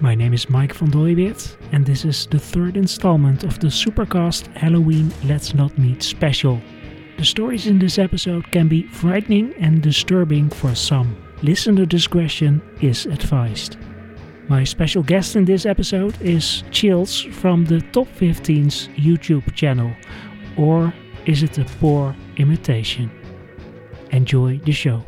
My name is Mike van Dooyeweert, and this is the third installment of the Supercast Halloween Let's Not Meet special. The stories in this episode can be frightening and disturbing for some. Listener discretion is advised. My special guest in this episode is Chills from the Top 15's YouTube channel. Or is it a poor imitation? Enjoy the show.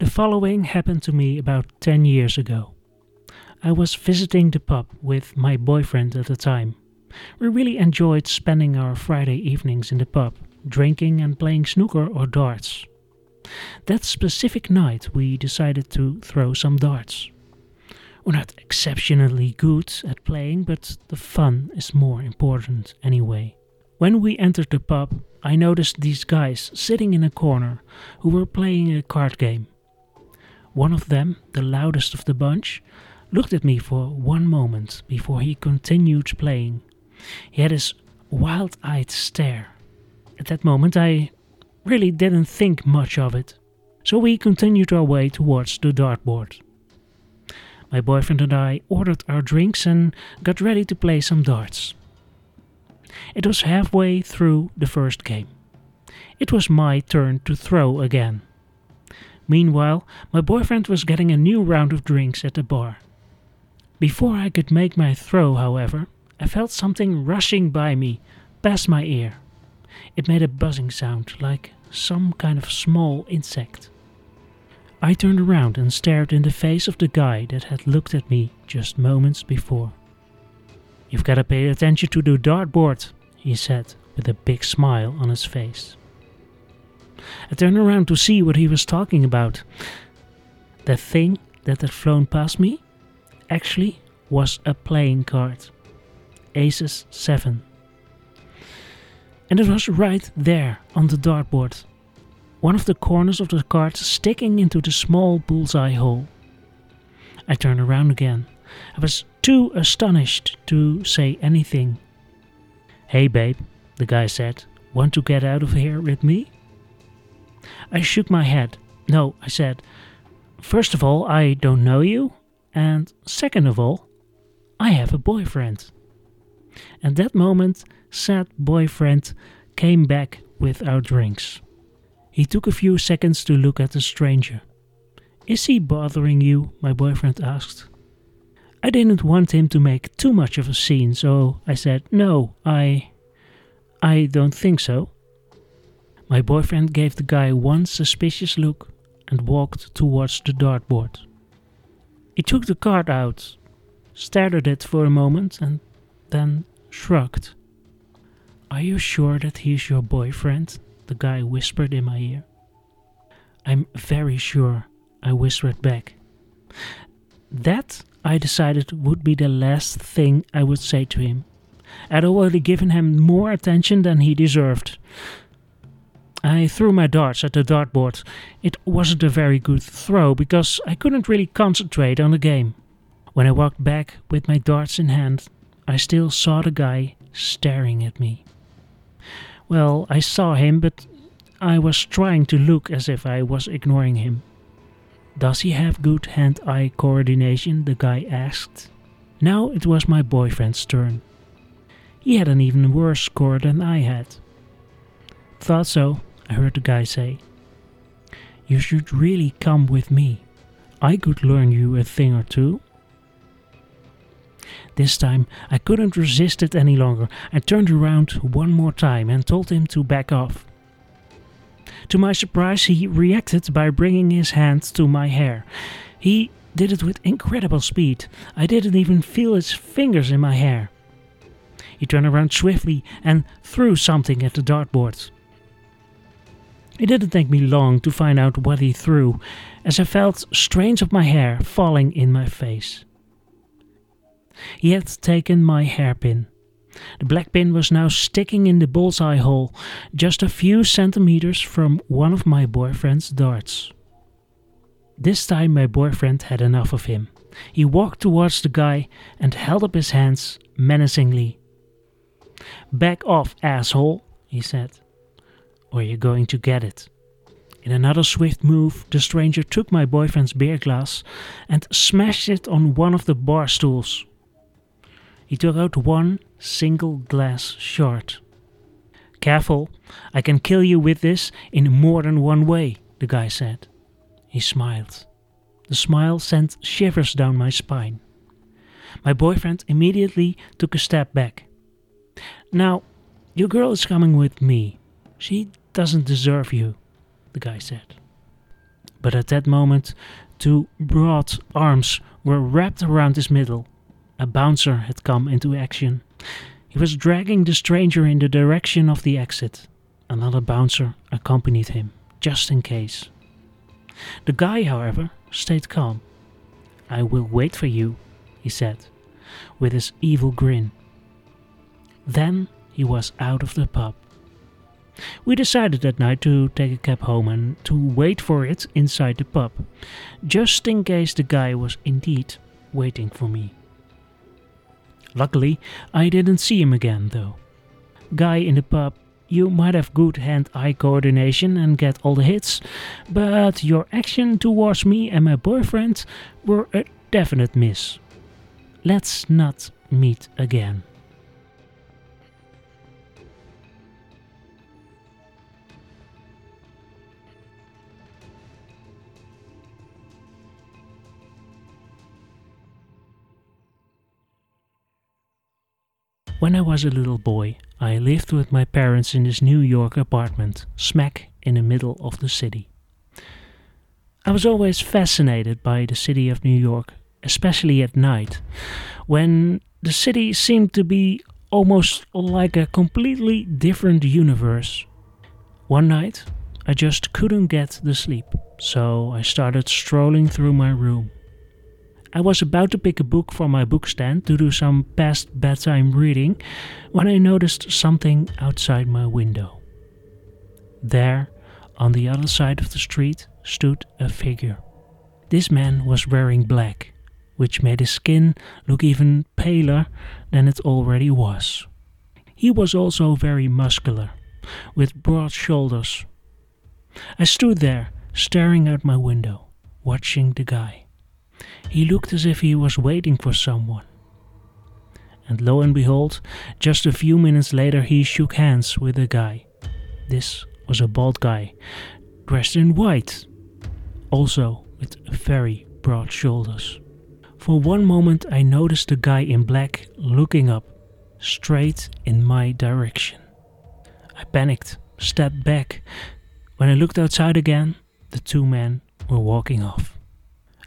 The following happened to me about 10 years ago. I was visiting the pub with my boyfriend at the time. We really enjoyed spending our Friday evenings in the pub, drinking and playing snooker or darts. That specific night, we decided to throw some darts. We're not exceptionally good at playing, but the fun is more important anyway. When we entered the pub, I noticed these guys sitting in a corner who were playing a card game. One of them, the loudest of the bunch, looked at me for one moment before he continued playing. He had his wild eyed stare. At that moment, I really didn't think much of it, so we continued our way towards the dartboard. My boyfriend and I ordered our drinks and got ready to play some darts. It was halfway through the first game. It was my turn to throw again. Meanwhile, my boyfriend was getting a new round of drinks at the bar. Before I could make my throw, however, I felt something rushing by me, past my ear. It made a buzzing sound, like some kind of small insect. I turned around and stared in the face of the guy that had looked at me just moments before. You've gotta pay attention to the dartboard, he said with a big smile on his face. I turned around to see what he was talking about. The thing that had flown past me actually was a playing card. Aces 7. And it was right there on the dartboard. One of the corners of the card sticking into the small bullseye hole. I turned around again. I was too astonished to say anything. Hey babe, the guy said, want to get out of here with me? I shook my head. No, I said, first of all, I don't know you, and second of all, I have a boyfriend. At that moment, said boyfriend came back with our drinks. He took a few seconds to look at the stranger. Is he bothering you? my boyfriend asked. I didn't want him to make too much of a scene, so I said, No, I. I don't think so. My boyfriend gave the guy one suspicious look and walked towards the dartboard. He took the card out, stared at it for a moment, and then shrugged. Are you sure that he's your boyfriend? The guy whispered in my ear. I'm very sure, I whispered back. That, I decided, would be the last thing I would say to him. I'd already given him more attention than he deserved. I threw my darts at the dartboard. It wasn't a very good throw because I couldn't really concentrate on the game. When I walked back with my darts in hand, I still saw the guy staring at me. Well, I saw him, but I was trying to look as if I was ignoring him. Does he have good hand eye coordination? The guy asked. Now it was my boyfriend's turn. He had an even worse score than I had. Thought so, I heard the guy say. You should really come with me. I could learn you a thing or two. This time I couldn't resist it any longer. I turned around one more time and told him to back off. To my surprise, he reacted by bringing his hand to my hair. He did it with incredible speed. I didn't even feel his fingers in my hair. He turned around swiftly and threw something at the dartboard. It didn't take me long to find out what he threw, as I felt strands of my hair falling in my face. He had taken my hairpin. The black pin was now sticking in the bullseye hole, just a few centimeters from one of my boyfriend's darts. This time my boyfriend had enough of him. He walked towards the guy and held up his hands menacingly. Back off, asshole, he said or you're going to get it. In another swift move, the stranger took my boyfriend's beer glass and smashed it on one of the bar stools. He took out one single glass shard. Careful, I can kill you with this in more than one way, the guy said. He smiled. The smile sent shivers down my spine. My boyfriend immediately took a step back. Now, your girl is coming with me. She doesn't deserve you, the guy said. But at that moment, two broad arms were wrapped around his middle. A bouncer had come into action. He was dragging the stranger in the direction of the exit. Another bouncer accompanied him, just in case. The guy, however, stayed calm. I will wait for you, he said, with his evil grin. Then he was out of the pub. We decided that night to take a cab home and to wait for it inside the pub, just in case the guy was indeed waiting for me. Luckily, I didn't see him again, though. Guy in the pub, you might have good hand eye coordination and get all the hits, but your action towards me and my boyfriend were a definite miss. Let's not meet again. When I was a little boy, I lived with my parents in this New York apartment, smack in the middle of the city. I was always fascinated by the city of New York, especially at night, when the city seemed to be almost like a completely different universe. One night, I just couldn't get the sleep, so I started strolling through my room. I was about to pick a book from my bookstand to do some past bedtime reading when I noticed something outside my window. There, on the other side of the street, stood a figure. This man was wearing black, which made his skin look even paler than it already was. He was also very muscular, with broad shoulders. I stood there, staring out my window, watching the guy. He looked as if he was waiting for someone. And lo and behold, just a few minutes later, he shook hands with a guy. This was a bald guy, dressed in white, also with very broad shoulders. For one moment, I noticed the guy in black looking up, straight in my direction. I panicked, stepped back. When I looked outside again, the two men were walking off.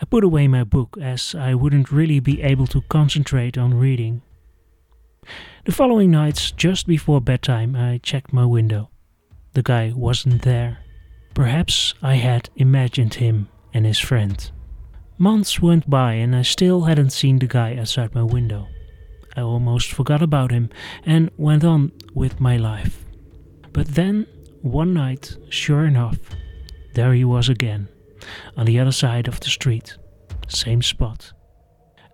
I put away my book as I wouldn't really be able to concentrate on reading. The following nights, just before bedtime, I checked my window. The guy wasn't there. Perhaps I had imagined him and his friend. Months went by and I still hadn't seen the guy outside my window. I almost forgot about him and went on with my life. But then, one night, sure enough, there he was again on the other side of the street. Same spot.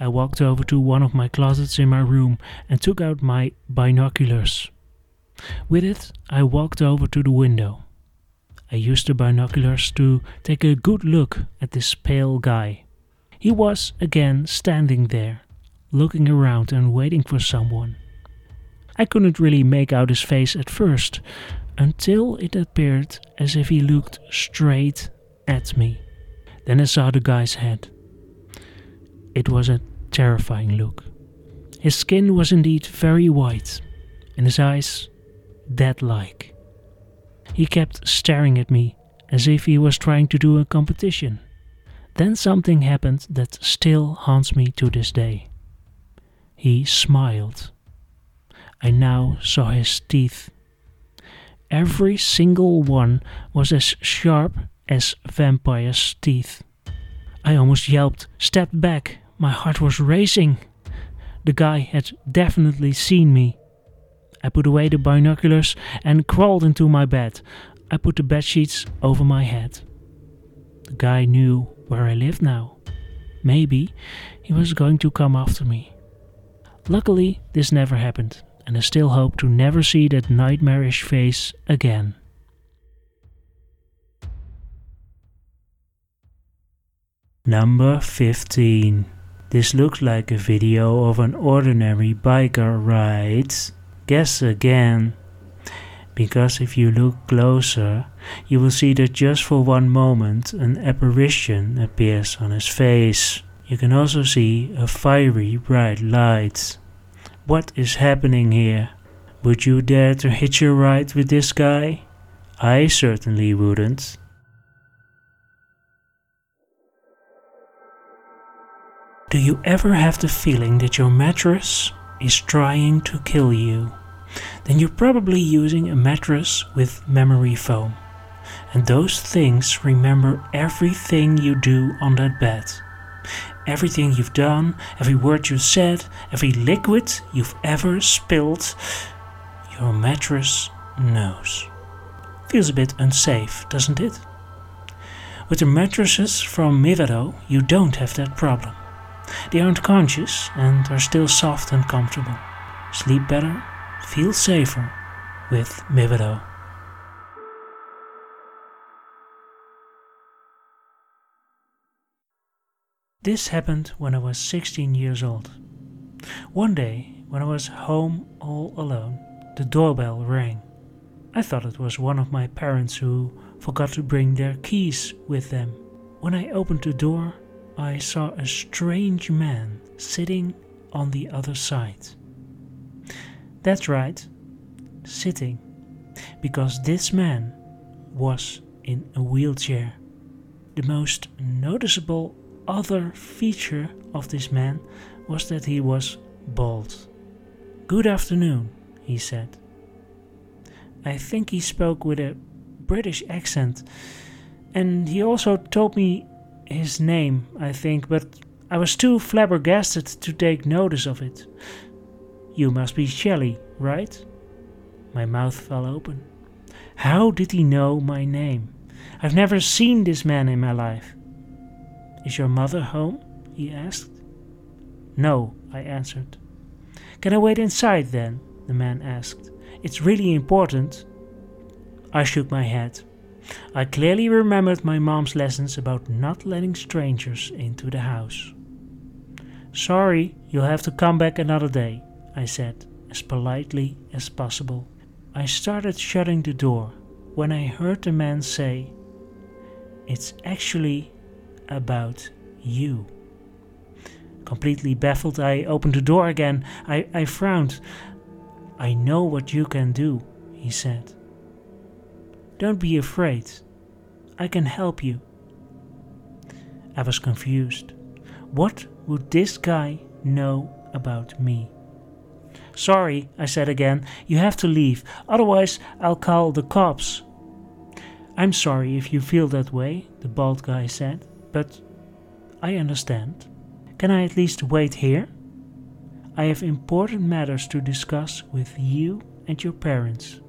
I walked over to one of my closets in my room and took out my binoculars. With it, I walked over to the window. I used the binoculars to take a good look at this pale guy. He was again standing there, looking around and waiting for someone. I couldn't really make out his face at first, until it appeared as if he looked straight at me. Then I saw the guy's head. It was a terrifying look. His skin was indeed very white, and his eyes dead like. He kept staring at me as if he was trying to do a competition. Then something happened that still haunts me to this day. He smiled. I now saw his teeth. Every single one was as sharp as vampire's teeth. I almost yelped, stepped back. My heart was racing. The guy had definitely seen me. I put away the binoculars and crawled into my bed. I put the bed sheets over my head. The guy knew where I lived now. Maybe he was going to come after me. Luckily, this never happened, and I still hope to never see that nightmarish face again. Number 15. This looks like a video of an ordinary biker ride. Guess again. Because if you look closer, you will see that just for one moment an apparition appears on his face. You can also see a fiery bright light. What is happening here? Would you dare to hitch a ride with this guy? I certainly wouldn't. Do you ever have the feeling that your mattress is trying to kill you? Then you're probably using a mattress with memory foam. And those things remember everything you do on that bed. Everything you've done, every word you said, every liquid you've ever spilled, your mattress knows. Feels a bit unsafe, doesn't it? With the mattresses from Mivado, you don't have that problem. They aren't conscious and are still soft and comfortable. Sleep better, feel safer with Mivado. This happened when I was 16 years old. One day, when I was home all alone, the doorbell rang. I thought it was one of my parents who forgot to bring their keys with them. When I opened the door, I saw a strange man sitting on the other side. That's right, sitting, because this man was in a wheelchair. The most noticeable other feature of this man was that he was bald. Good afternoon, he said. I think he spoke with a British accent, and he also told me his name, I think, but I was too flabbergasted to take notice of it. You must be Shelley, right? My mouth fell open. How did he know my name? I've never seen this man in my life. Is your mother home? he asked. No, I answered. Can I wait inside then? the man asked. It's really important. I shook my head. I clearly remembered my mom's lessons about not letting strangers into the house. Sorry, you'll have to come back another day, I said, as politely as possible. I started shutting the door when I heard the man say, It's actually about you. Completely baffled, I opened the door again. I, I frowned. I know what you can do, he said. Don't be afraid. I can help you. I was confused. What would this guy know about me? Sorry, I said again, you have to leave, otherwise, I'll call the cops. I'm sorry if you feel that way, the bald guy said, but I understand. Can I at least wait here? I have important matters to discuss with you and your parents.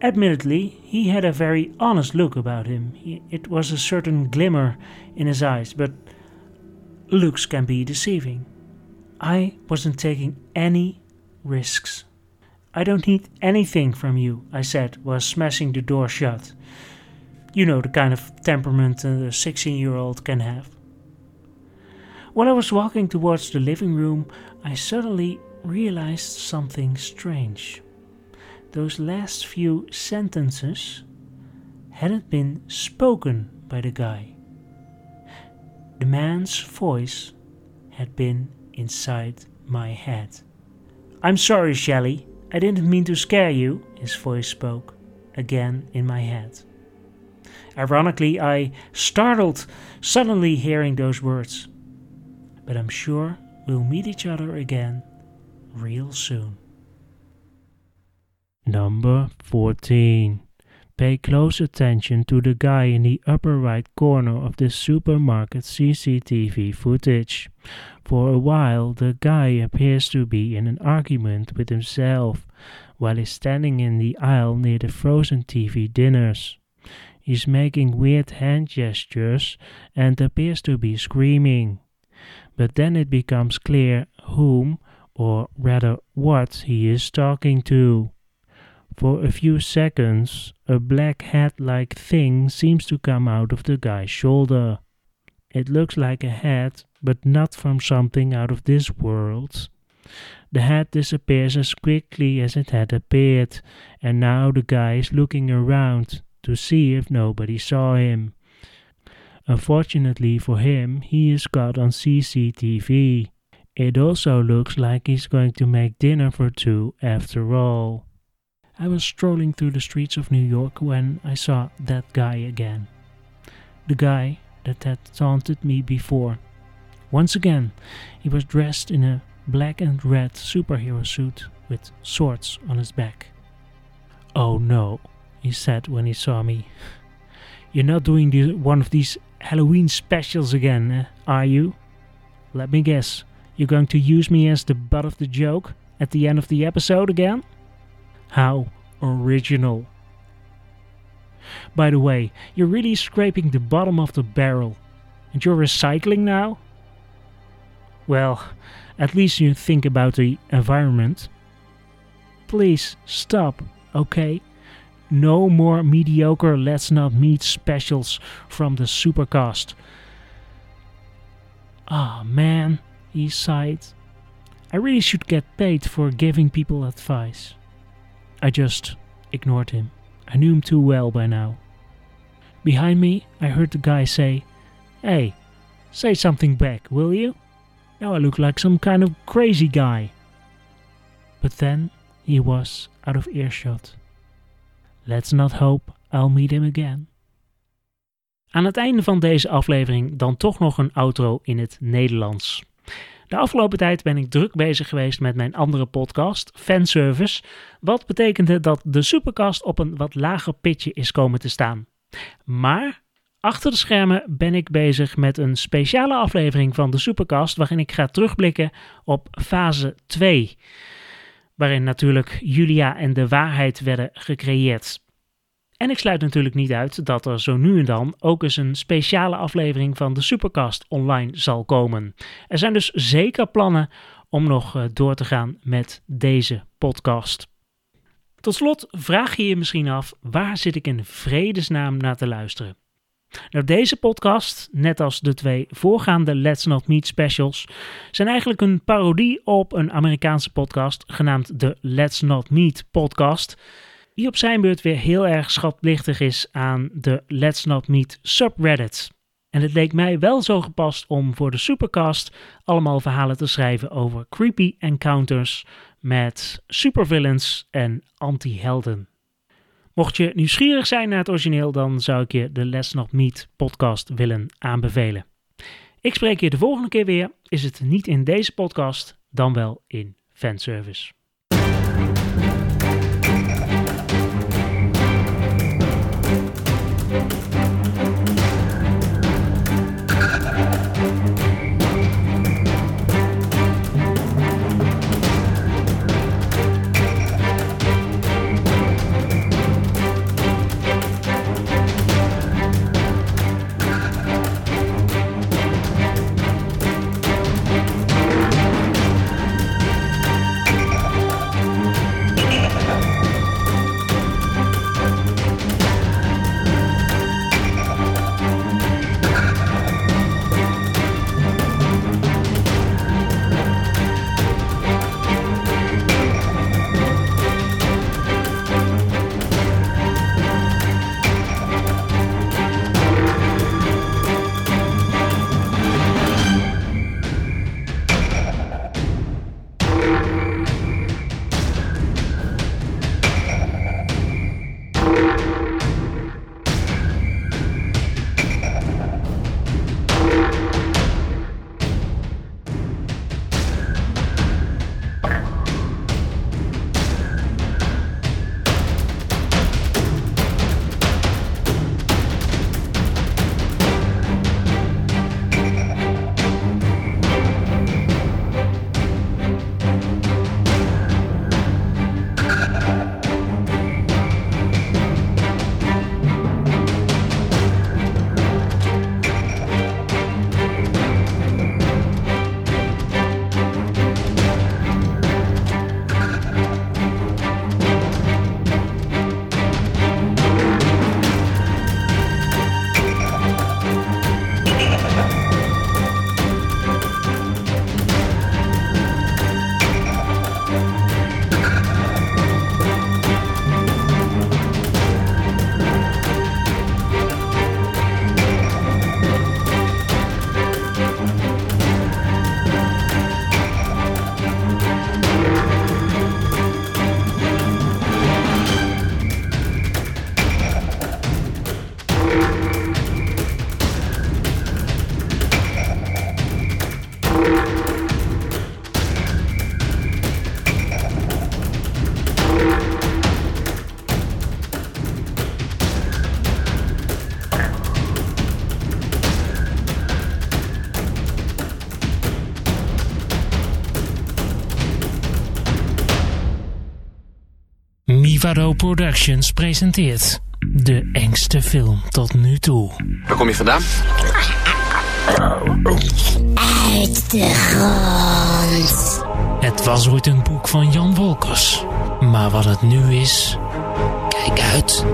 Admittedly, he had a very honest look about him. He, it was a certain glimmer in his eyes, but looks can be deceiving. I wasn't taking any risks. I don't need anything from you, I said, while smashing the door shut. You know the kind of temperament a 16 year old can have. While I was walking towards the living room, I suddenly realized something strange those last few sentences hadn't been spoken by the guy. The man's voice had been inside my head. I'm sorry, Shelley. I didn't mean to scare you, his voice spoke, again in my head. Ironically, I startled suddenly hearing those words. But I'm sure we'll meet each other again real soon. Number 14. Pay close attention to the guy in the upper right corner of the supermarket CCTV footage. For a while, the guy appears to be in an argument with himself while he's standing in the aisle near the frozen TV dinners. He's making weird hand gestures and appears to be screaming. But then it becomes clear whom, or rather what, he is talking to. For a few seconds, a black hat like thing seems to come out of the guy's shoulder. It looks like a hat, but not from something out of this world. The hat disappears as quickly as it had appeared, and now the guy is looking around to see if nobody saw him. Unfortunately for him, he is caught on CCTV. It also looks like he's going to make dinner for two after all. I was strolling through the streets of New York when I saw that guy again. The guy that had taunted me before. Once again, he was dressed in a black and red superhero suit with swords on his back. Oh no, he said when he saw me. You're not doing the, one of these Halloween specials again, eh, are you? Let me guess, you're going to use me as the butt of the joke at the end of the episode again? How original. By the way, you're really scraping the bottom of the barrel. And you're recycling now? Well, at least you think about the environment. Please stop, okay? No more mediocre Let's Not Meet specials from the Supercast. Ah, oh, man, he sighed. I really should get paid for giving people advice. I just ignored him. I knew him too well by now. Behind me, I heard the guy say, Hey, say something back, will you? Now I look like some kind of crazy guy. But then he was out of earshot. Let's not hope I'll meet him again. Aan het einde van deze aflevering dan toch nog een outro in het Nederlands. De afgelopen tijd ben ik druk bezig geweest met mijn andere podcast, Fanservice, wat betekende dat de Supercast op een wat lager pitje is komen te staan. Maar achter de schermen ben ik bezig met een speciale aflevering van de Supercast waarin ik ga terugblikken op fase 2. Waarin natuurlijk Julia en de waarheid werden gecreëerd. En ik sluit natuurlijk niet uit dat er zo nu en dan ook eens een speciale aflevering van de Supercast online zal komen. Er zijn dus zeker plannen om nog eh, door te gaan met deze podcast. Tot slot vraag je je misschien af: waar zit ik in vredesnaam naar te luisteren? Nou, deze podcast, net als de twee voorgaande Let's Not Meet specials, zijn eigenlijk een parodie op een Amerikaanse podcast genaamd de Let's Not Meet podcast die op zijn beurt weer heel erg schatplichtig is aan de Let's Not Meet subreddit. En het leek mij wel zo gepast om voor de Supercast allemaal verhalen te schrijven over creepy encounters met supervillains en anti-helden. Mocht je nieuwsgierig zijn naar het origineel, dan zou ik je de Let's Not Meet podcast willen aanbevelen. Ik spreek je de volgende keer weer. Is het niet in deze podcast, dan wel in fanservice. Productions presenteert de engste film tot nu toe. Waar kom je vandaan? Uit de grond. Het was ooit een boek van Jan Wolkers. Maar wat het nu is... Kijk uit.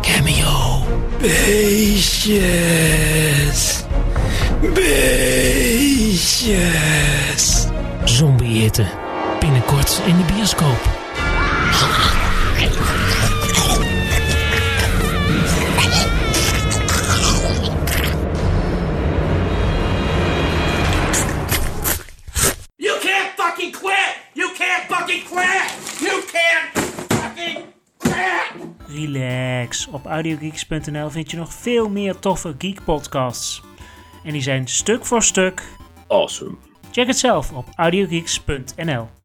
Cameo. Beestjes. Beestjes. Zombie eten. Binnenkort in de bioscoop. Op audiogeeks.nl vind je nog veel meer toffe geek podcasts. En die zijn stuk voor stuk. Awesome. Check het zelf op audiogeeks.nl.